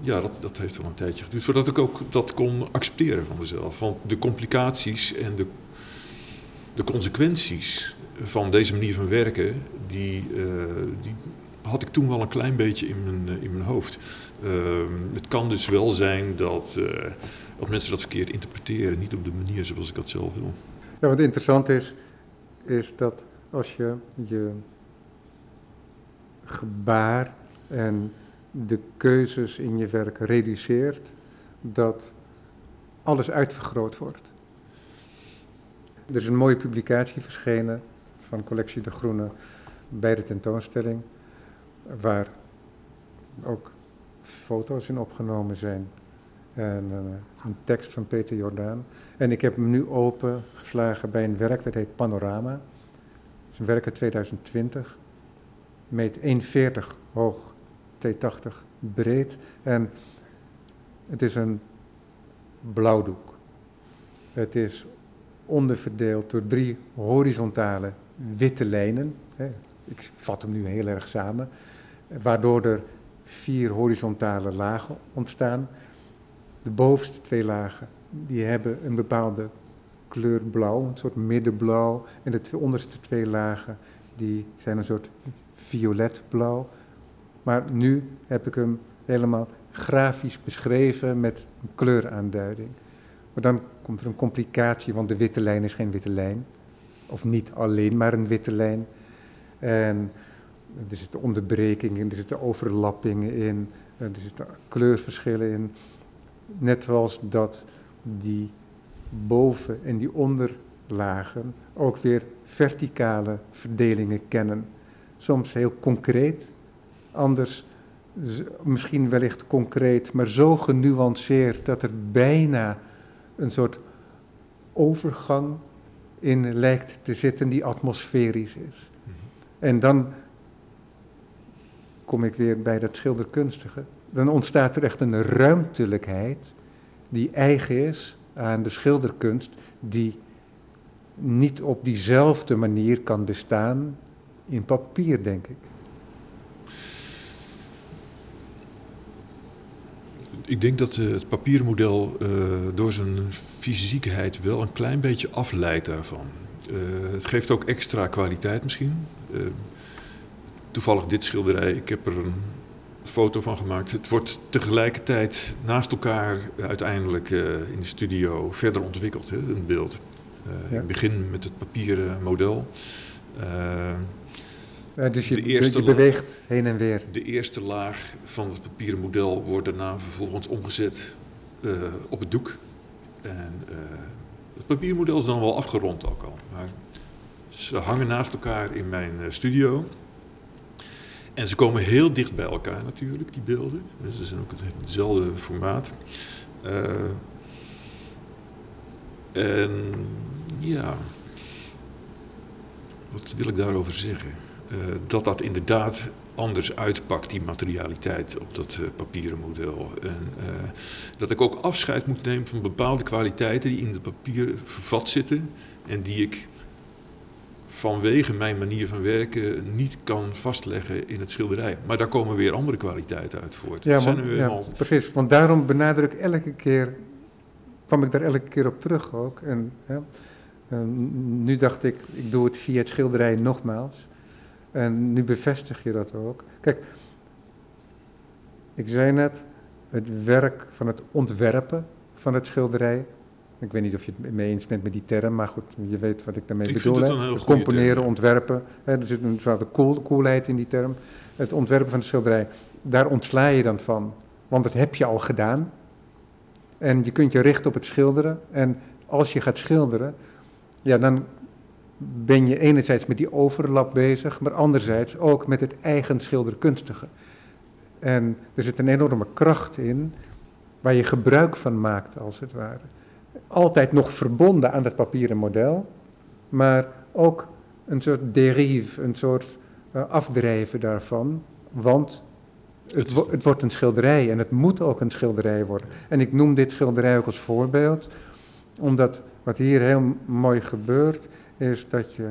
Ja, dat, dat heeft wel een tijdje geduurd voordat ik ook dat kon accepteren van mezelf. Want de complicaties en de, de consequenties van deze manier van werken, die, eh, die had ik toen wel een klein beetje in mijn, eh, in mijn hoofd. Ehm, het kan dus wel zijn dat, dat mensen dat verkeerd interpreteren, niet op de manier zoals ik dat zelf wil. Ja, wat interessant is, is dat als je je gebaar en de keuzes in je werk reduceert, dat alles uitvergroot wordt. Er is een mooie publicatie verschenen van collectie De Groene bij de tentoonstelling, waar ook foto's in opgenomen zijn en eh, een tekst van Peter Jordaan. En ik heb hem nu opengeslagen bij een werk dat heet Panorama. Het is een werk uit 2020, meet 1,40 hoog, 2,80 breed en het is een blauwdoek. Het is onderverdeeld door drie horizontale witte lijnen. Ik vat hem nu heel erg samen, waardoor er vier horizontale lagen ontstaan. De bovenste twee lagen die hebben een bepaalde kleur blauw, een soort middenblauw. En de twee, onderste twee lagen die zijn een soort violetblauw. Maar nu heb ik hem helemaal grafisch beschreven met een kleuraanduiding. Maar dan komt er een complicatie, want de witte lijn is geen witte lijn. Of niet alleen maar een witte lijn. En er zitten onderbrekingen in, er zitten overlappingen in, er zitten kleurverschillen in. Net zoals dat die boven- en die onderlagen ook weer verticale verdelingen kennen. Soms heel concreet, anders misschien wellicht concreet, maar zo genuanceerd dat er bijna een soort overgang in lijkt te zitten die atmosferisch is. En dan kom ik weer bij dat schilderkunstige. Dan ontstaat er echt een ruimtelijkheid die eigen is aan de schilderkunst, die niet op diezelfde manier kan bestaan in papier, denk ik. Ik denk dat eh, het papieren model eh, door zijn fysiekheid wel een klein beetje afleidt daarvan. Eh, het geeft ook extra kwaliteit misschien. Toevallig dit schilderij, ik heb er een foto van gemaakt. Het wordt tegelijkertijd naast elkaar uiteindelijk eh, in de studio verder ontwikkeld, hè, een beeld. Eh, Ja. Ik begin met het papieren model. Eh, Eh, dus je, De eerste je beweegt heen en weer. De eerste laag van het papieren model wordt daarna vervolgens omgezet eh, op het doek. En eh, het papiermodel is dan wel afgerond ook al. Maar ze hangen naast elkaar in mijn eh, studio. En ze komen heel dicht bij elkaar natuurlijk, die beelden. Dus ze zijn ook het- hetzelfde formaat. Eh, en ja, wat wil ik daarover zeggen? Eh, dat dat inderdaad anders uitpakt, die materialiteit op dat eh, papieren model. En dat ik ook afscheid moet nemen van bepaalde kwaliteiten die in het papier vervat zitten en die ik vanwege mijn manier van werken niet kan vastleggen in het schilderij. Maar daar komen weer andere kwaliteiten uit voort. Ja, Dat zijn want- nu ja, eenmaal precies. Want daarom benadruk ik elke keer, kwam ik daar elke keer op terug ook. En, ja, en nu dacht ik, ik doe het via het schilderij nogmaals. En nu bevestig je dat ook. Kijk, ik zei net, het werk van het ontwerpen van het schilderij. Ik weet niet of je het mee eens bent met die term, maar goed, je weet wat ik daarmee Ik bedoel. het Componeren, term, ja. ontwerpen. Hè, er zit een bepaalde cool, coolheid in die term. Het ontwerpen van het schilderij, daar ontsla je dan van. Want dat heb je al gedaan. En je kunt je richten op het schilderen. En als je gaat schilderen, ja, dan ben je enerzijds met die overlap bezig, maar anderzijds ook met het eigen schilderkunstige. En er zit een enorme kracht in waar je gebruik van maakt, als het ware. Altijd nog verbonden aan het papieren model, maar ook een soort derive, een soort uh, afdrijven daarvan, want het, het, wordt een schilderij en het moet ook een schilderij worden. En ik noem dit schilderij ook als voorbeeld, omdat wat hier heel mooi gebeurt, is dat je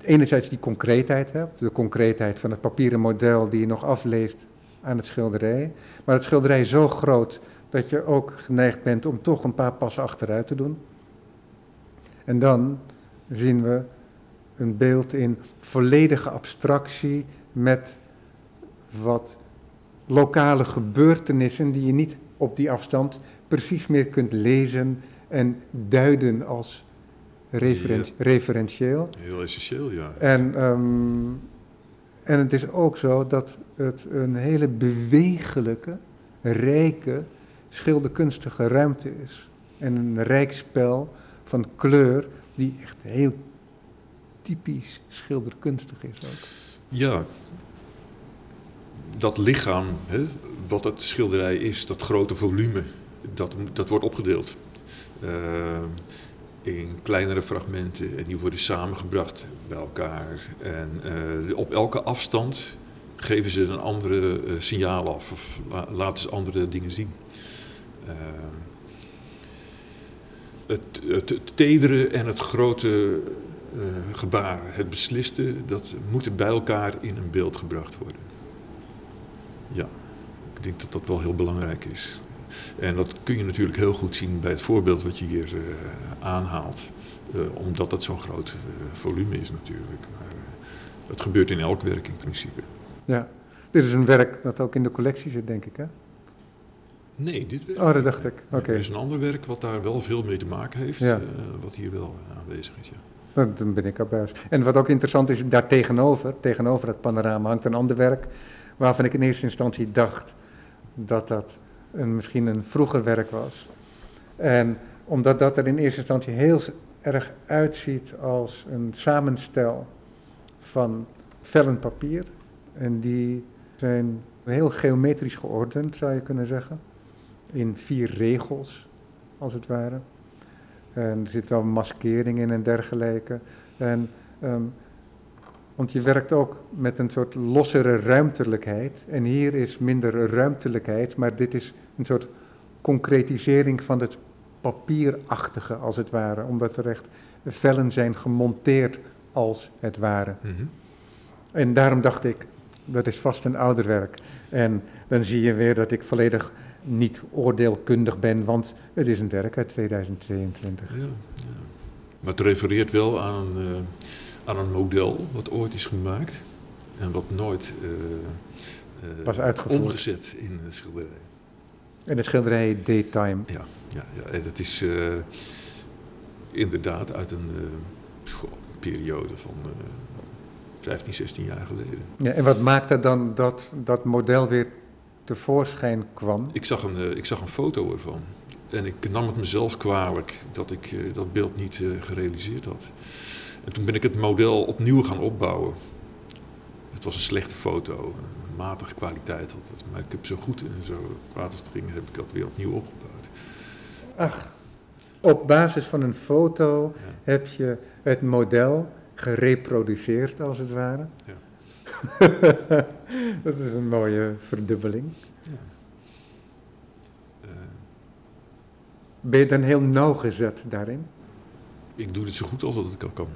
enerzijds die concreetheid hebt, de concreetheid van het papieren model die je nog afleest aan het schilderij, maar het schilderij zo groot dat je ook geneigd bent om toch een paar passen achteruit te doen. En dan zien we een beeld in volledige abstractie met wat lokale gebeurtenissen die je niet op die afstand precies meer kunt lezen en duiden als referen ja. referentieel. Heel essentieel, ja. En, um, en het is ook zo dat het een hele bewegelijke, rijke, schilderkunstige ruimte is. En een rijk spel van kleur die echt heel typisch schilderkunstig is ook. Ja, dat lichaam, hè, wat het schilderij is, dat grote volume, dat, dat wordt opgedeeld. Uh, in kleinere fragmenten en die worden samengebracht bij elkaar. En uh, op elke afstand geven ze een andere uh, signaal af of la laten ze andere dingen zien. Uh, het, het, het, tedere en het grote gebaar, het besliste, dat moet bij elkaar in een beeld gebracht worden. Ja, ik denk dat dat wel heel belangrijk is. En dat kun je natuurlijk heel goed zien bij het voorbeeld wat je hier uh, aanhaalt. Omdat dat zo'n groot volume is natuurlijk. Maar dat gebeurt in elk werk in principe. Ja, dit is een werk dat ook in de collectie zit, denk ik, hè? Nee, dit werk. Oh, dat dacht ik. Oké. Okay. Er is een ander werk wat daar wel veel mee te maken heeft, ja. wat hier wel aanwezig is, ja. Dan ben ik abuis. En wat ook interessant is, daar tegenover, tegenover het panorama hangt een ander werk, waarvan ik in eerste instantie dacht dat dat een, misschien een vroeger werk was. En omdat dat er in eerste instantie heel erg uitziet als een samenstel van vellen papier. En die zijn heel geometrisch geordend, zou je kunnen zeggen. In vier regels, als het ware. En er zit wel maskering in en dergelijke. En, um, want je werkt ook met een soort lossere ruimtelijkheid. En hier is minder ruimtelijkheid, maar dit is een soort concretisering van het papierachtige, als het ware. Omdat er echt vellen zijn gemonteerd, als het ware. Mm -hmm. En daarom dacht ik, dat is vast een ouder werk. En dan zie je weer dat ik volledig niet oordeelkundig ben, want het is een werk uit 2022. Ja, ja. Maar het refereert wel aan, uh, aan een model wat ooit is gemaakt en wat nooit uh, uh, was uitgevoerd. omgezet in de schilderij. En de schilderij Daytime. Ja, ja, ja. en dat is inderdaad uit een periode van uh, 15, 16 jaar geleden. Ja, en wat maakte dan dat dat model weer tevoorschijn kwam? Ik zag een, ik zag een foto ervan. En ik nam het mezelf kwalijk dat ik dat beeld niet gerealiseerd had. En toen ben ik het model opnieuw gaan opbouwen. Het was een slechte foto matige kwaliteit had het. Maar ik heb zo goed en zo kwaad als het ging, heb ik dat weer opnieuw opgebouwd. Ach, op basis van een foto ja. heb je het model gereproduceerd, als het ware. Ja. <laughs> dat is een mooie verdubbeling. Ja. Uh, ben je dan heel nauwgezet daarin? Ik doe het zo goed als dat ik kan.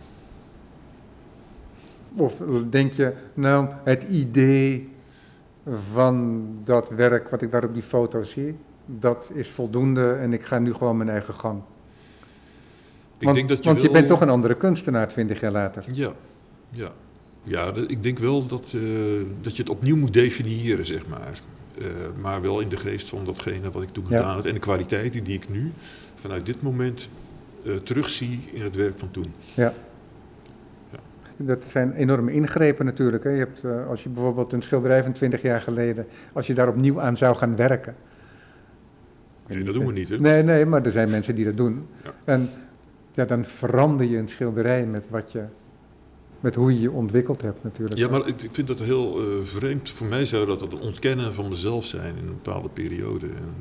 Of denk je, nou, het idee van dat werk wat ik daar op die foto zie, dat is voldoende en ik ga nu gewoon mijn eigen gang. Ik want, denk dat je, want je bent toch een andere kunstenaar twintig jaar later. Ja, ja. Ja ik denk wel dat, uh, dat je het opnieuw moet definiëren, zeg maar. Uh, maar wel in de geest van datgene wat ik toen gedaan ja. heb en de kwaliteiten die ik nu vanuit dit moment uh, terugzie in het werk van toen. Ja dat zijn enorme ingrepen natuurlijk. Hè. Je hebt, als je bijvoorbeeld een schilderij van 20 jaar geleden, als je daar opnieuw aan zou gaan werken. Nee, dat doen we niet, hè? Nee, nee, maar er zijn mensen die dat doen. Ja. En ja, dan verander je een schilderij met wat je met hoe je je ontwikkeld hebt natuurlijk. Ja, maar ik ik vind dat heel eh, vreemd. Voor mij zou dat het ontkennen van mezelf zijn in een bepaalde periode. En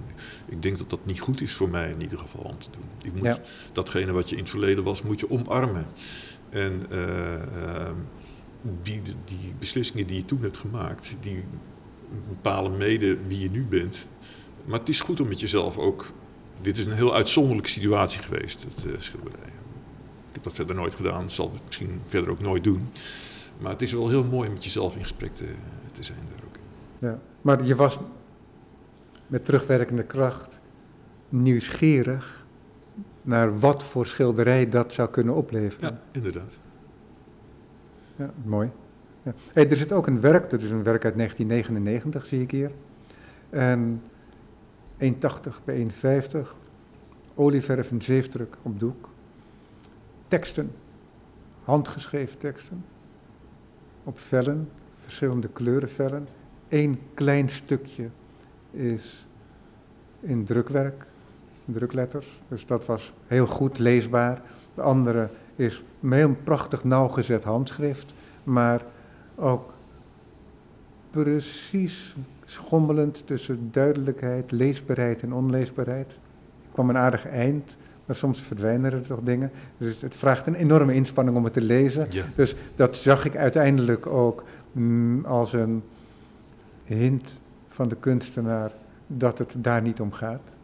ik denk dat dat niet goed is voor mij in ieder geval om te doen. Je moet Ja. datgene wat je in het verleden was, moet je omarmen. En eh, eh, die, die beslissingen die je toen hebt gemaakt, die bepalen mede wie je nu bent. Maar het is goed om met jezelf ook... Dit is een heel uitzonderlijke situatie geweest, het eh, schilderij. Ik heb dat verder nooit gedaan, zal het misschien verder ook nooit doen. Maar het is wel heel mooi om met jezelf in gesprek te, te zijn daar ook. Ja. Maar je was met terugwerkende kracht nieuwsgierig naar wat voor schilderij dat zou kunnen opleveren. Ja, inderdaad. Ja, mooi. Ja. Hey, er zit ook een werk, dat is een werk uit 1999, zie ik hier. En 1,80 bij 1,50. Olieverf en zeefdruk op doek. Teksten, handgeschreven teksten. Op vellen, verschillende kleurenvellen. Eén klein stukje is in drukwerk, drukletters. Dus dat was heel goed leesbaar. De andere is een heel prachtig nauwgezet handschrift, maar ook precies schommelend tussen duidelijkheid, leesbaarheid en onleesbaarheid. Er kwam een aardig eind, maar soms verdwijnen er toch dingen. Dus het- vraagt een enorme inspanning om het te lezen. Ja, Dus dat zag ik uiteindelijk ook mm, als een hint van de kunstenaar dat het daar niet om gaat.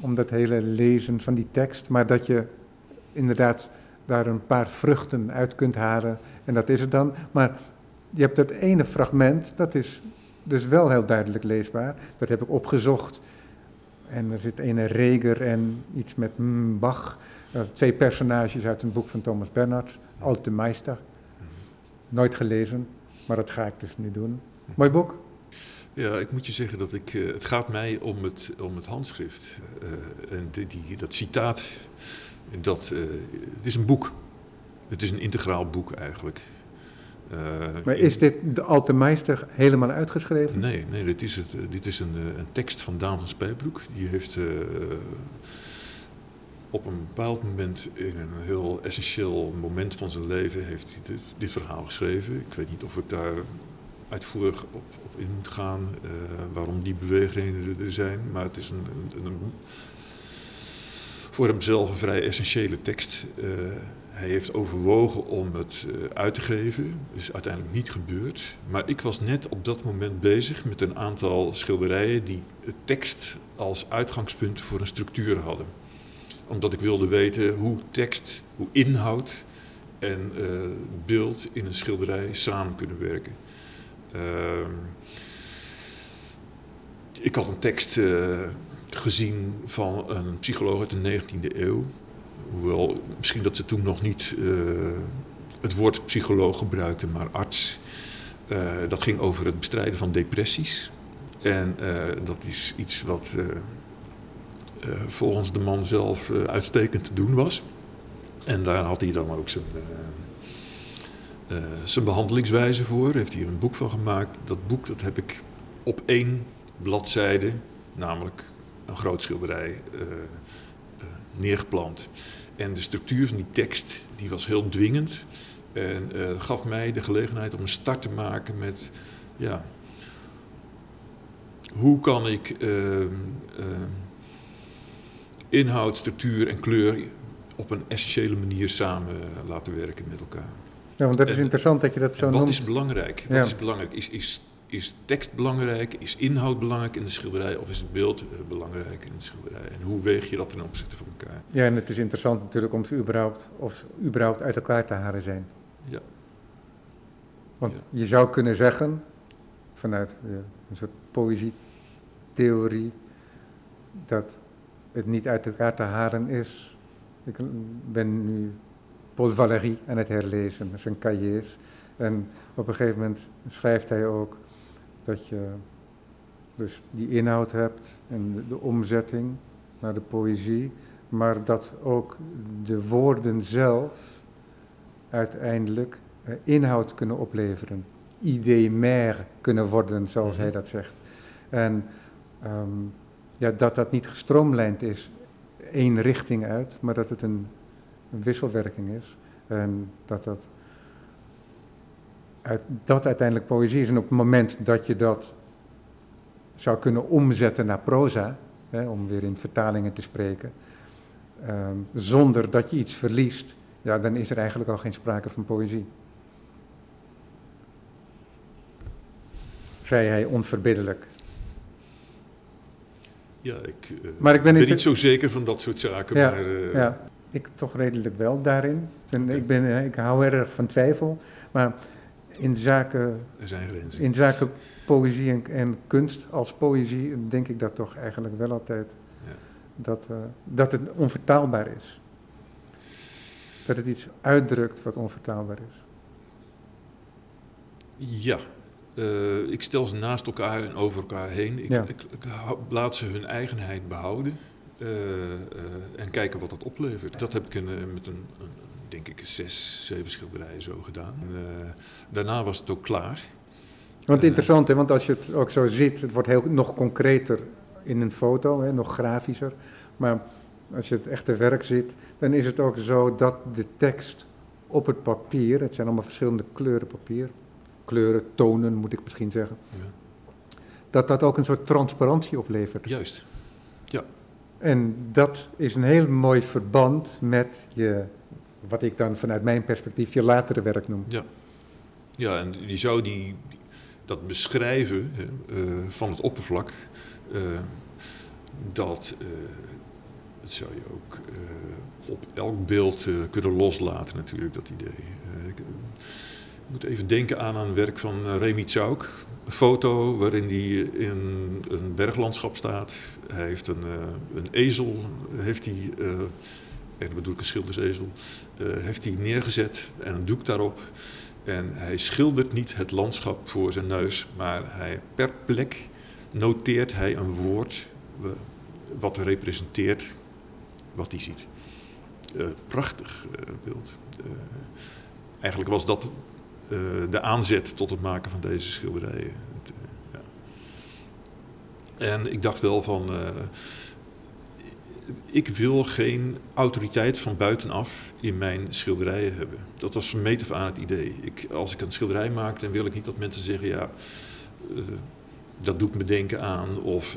Om dat hele lezen van die tekst, maar dat je inderdaad daar een paar vruchten uit kunt halen. En dat is het dan. Maar je hebt dat ene fragment, dat is dus wel heel duidelijk leesbaar. Dat heb ik opgezocht. En er zit ene Reger en iets met Bach. Eh, twee personages uit een boek van Thomas Bernhard, Alte Meister. Nooit gelezen, maar dat ga ik dus nu doen. Mooi boek. ja, ik moet je zeggen dat ik, eh, het gaat mij om het, om het handschrift. Eh, en die, die, dat citaat, dat, het is een boek. Het is een integraal boek eigenlijk. Eh, Maar is dit de Alte Meister helemaal uitgeschreven? Nee, nee dit, is het, eh, dit is een, eh, een tekst van Daan van Spijbroek. Die heeft op een bepaald moment, in een heel essentieel moment van zijn leven, heeft hij dit, dit verhaal geschreven. Ik weet niet of ik daar uitvoerig op, op in moet gaan, waarom die bewegingen er zijn. Maar het is een, een, een voor hemzelf een vrij essentiële tekst. Hij heeft overwogen om het eh, uit te geven. is uiteindelijk niet gebeurd. Maar ik was net op dat moment bezig met een aantal schilderijen die tekst als uitgangspunt voor een structuur hadden. Omdat ik wilde weten hoe tekst, hoe inhoud en eh, beeld in een schilderij samen kunnen werken. Ehm, ik had een tekst eh, gezien van een psycholoog uit de 19e eeuw. Hoewel misschien dat ze toen nog niet eh, het woord psycholoog gebruikten, maar arts. Eh, dat ging over het bestrijden van depressies. En eh, dat is iets wat volgens de man zelf uitstekend te doen was. En daar had hij dan ook zijn, zijn behandelingswijze voor. Heeft hij een boek van gemaakt. Dat boek dat heb ik op één bladzijde, namelijk een groot schilderij, neergeplant. En de structuur van die tekst die was heel dwingend. En eh, gaf mij de gelegenheid om een start te maken met... Ja, hoe kan ik ehm, ehm, inhoud, structuur en kleur op een essentiële manier samen eh, laten werken met elkaar. Ja, want dat is En- interessant dat je dat zo wat noemt. is belangrijk? Wat Ja. is belangrijk? Is, is, is tekst belangrijk? Is inhoud belangrijk in de schilderij? Of is het beeld eh, belangrijk in de schilderij? En hoe weeg je dat ten opzichte van elkaar? Ja, en het is interessant natuurlijk om ze überhaupt, of ze überhaupt uit elkaar te halen zijn. Ja. Want Ja. je zou kunnen zeggen, vanuit een soort poëzietheorie, dat het niet uit elkaar te halen is. Ik ben nu Paul Valéry aan het herlezen, zijn cahiers. En op een gegeven moment schrijft hij ook dat je dus die inhoud hebt en de, de omzetting naar de poëzie, maar dat ook de woorden zelf uiteindelijk eh, inhoud kunnen opleveren. Idee meer kunnen worden, zoals hij dat zegt. En ehm, ja, dat dat niet gestroomlijnd is, één richting uit, maar dat het een, een wisselwerking is. En dat dat uit, dat uiteindelijk poëzie is. En op het moment dat je dat zou kunnen omzetten naar proza, hè, om weer in vertalingen te spreken, ehm, zonder dat je iets verliest, ja, dan is er eigenlijk al geen sprake van poëzie. Zei hij onverbiddelijk. Ja, ik, uh, maar ik ben, ben niet zo zeker van dat soort zaken. Ja, maar, uh, ja, ik toch redelijk wel daarin. En ik, ben, ik hou erg van twijfel. Maar in zaken, er zijn grenzen. in zaken poëzie en, en, kunst als poëzie denk ik dat toch eigenlijk wel altijd. Ja. Dat, uh, dat het onvertaalbaar is. Dat het iets uitdrukt wat onvertaalbaar is. Ja, uh, ik stel ze naast elkaar en over elkaar heen. Ik, Ja. ik, laat ze hun eigenheid behouden uh, uh, en kijken wat dat oplevert. Dat heb ik in, met een, een, denk ik, zes, zeven schilderijen zo gedaan. Uh, daarna was het ook klaar. Want Eh. interessant, hè, want als je het ook zo ziet, het wordt heel, nog concreter in een foto, hè, nog grafischer. Maar als je het echte werk ziet, dan is het ook zo dat de tekst op het papier, het zijn allemaal verschillende kleuren papier, kleuren, tonen moet ik misschien zeggen, Ja. dat dat ook een soort transparantie oplevert. Juist. En dat is een heel mooi verband met je, wat ik dan vanuit mijn perspectief je latere werk noem. Ja, en je zou die, dat beschrijven uh, van het oppervlak, uh, dat, uh, dat zou je ook op elk beeld kunnen loslaten natuurlijk, dat idee. ik moet even denken aan een werk van Remy Tjauk, een foto waarin hij in een berglandschap staat. Hij heeft een, een ezel, heeft hij, en dat bedoel ik een schildersezel, heeft hij neergezet en een doek daarop. En hij schildert niet het landschap voor zijn neus, maar hij, per plek noteert hij een woord wat representeert wat hij ziet. Uh, prachtig uh, beeld. Eigenlijk was dat de aanzet tot het maken van deze schilderijen. Het, ja. En ik dacht wel van, ik wil geen autoriteit van buitenaf in mijn schilderijen hebben. Dat was van meet af aan het idee. Ik, als ik een schilderij maak, dan wil ik niet dat mensen zeggen, ja, uh, dat doet me denken aan. Of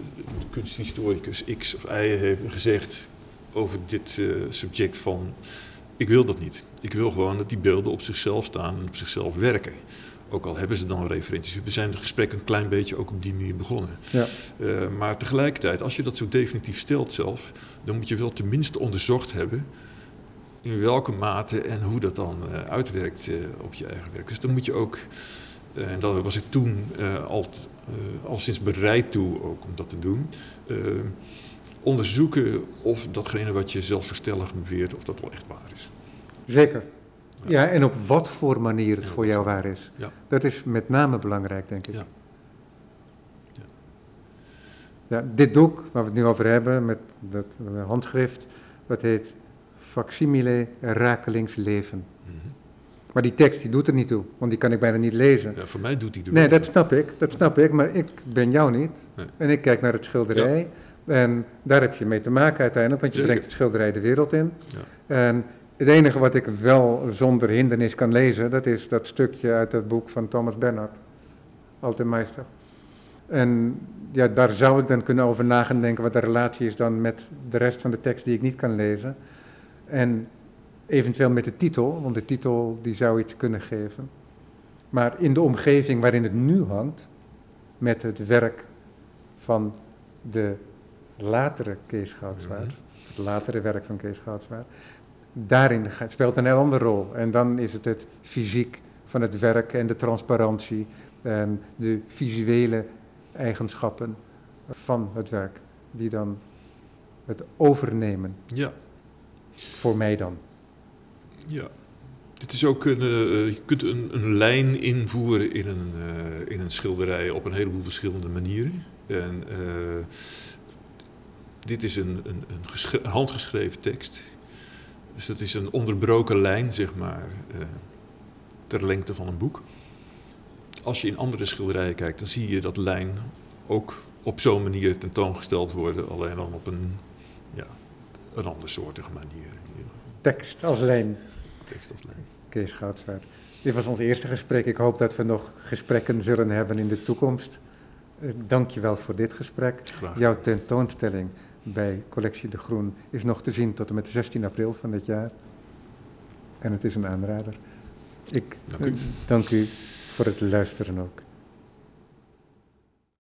kunsthistoricus X of Y heeft gezegd over dit uh, subject van, ik wil dat niet. Ik wil gewoon dat die beelden op zichzelf staan en op zichzelf werken. Ook al hebben ze dan referenties. We zijn het gesprek een klein beetje ook op die manier begonnen. Ja. Uh, maar tegelijkertijd, als je dat zo definitief stelt zelf, dan moet je wel tenminste onderzocht hebben in welke mate en hoe dat dan uh, uitwerkt uh, op je eigen werk. Dus dan moet je ook, en daar was ik toen al, al sinds bereid toe ook om dat te doen, onderzoeken of datgene wat je zelfverstellig beweert, of dat wel echt waar is. Zeker. Ja, en op wat voor manier het voor jou waar is. Ja. Dat is met name belangrijk, denk ik. Ja. Ja. Ja, dit boek, waar we het nu over hebben, met dat uh, handschrift, dat heet Facsimile Rakelings Leven. Mhm. Maar die tekst die doet er niet toe, want die kan ik bijna niet lezen. Ja, voor mij doet hij er Nee, dat snap ik, dat snap ik, maar ik ben jou niet. Nee. En ik kijk naar het schilderij en daar heb je mee te maken uiteindelijk, want je Zeker. brengt het schilderij de wereld in. Ja. En het enige wat ik wel zonder hindernis kan lezen, dat is dat stukje uit dat boek van Thomas Bernhard, Alte Meister. En ja, daar zou ik dan kunnen over na gaan denken wat de relatie is dan met de rest van de tekst die ik niet kan lezen. En eventueel met de titel, want de titel die zou iets kunnen geven. Maar in de omgeving waarin het nu hangt, met het werk van de latere Kees Goudswaard, het latere werk van Kees Goudswaard, daarin speelt een heel andere rol. En dan is het het fysiek van het werk en de transparantie en de visuele eigenschappen van het werk, die dan het overnemen, Ja, voor mij dan. ja. Dit is ook een, eh, je kunt een, een lijn invoeren in een, eh, in een schilderij op een heleboel verschillende manieren. En eh, dit is een, een, een handgeschreven tekst. Dus dat is een onderbroken lijn, zeg maar, eh, ter lengte van een boek. Als je in andere schilderijen kijkt, dan zie je dat lijn ook op zo'n manier tentoongesteld worden, alleen dan op een, ja, een andersoortige manier. Tekst als lijn, Tekst als lijn. Kees Goudswaard. Dit was ons eerste gesprek. Ik hoop dat we nog gesprekken zullen hebben in de toekomst. Uh, Dank je wel voor dit gesprek. Graag. Jouw tentoonstelling bij Collectie De Groen is nog te zien tot en met 16 april van dit jaar. En het is een aanrader. Ik Dank u. dank u voor het luisteren ook.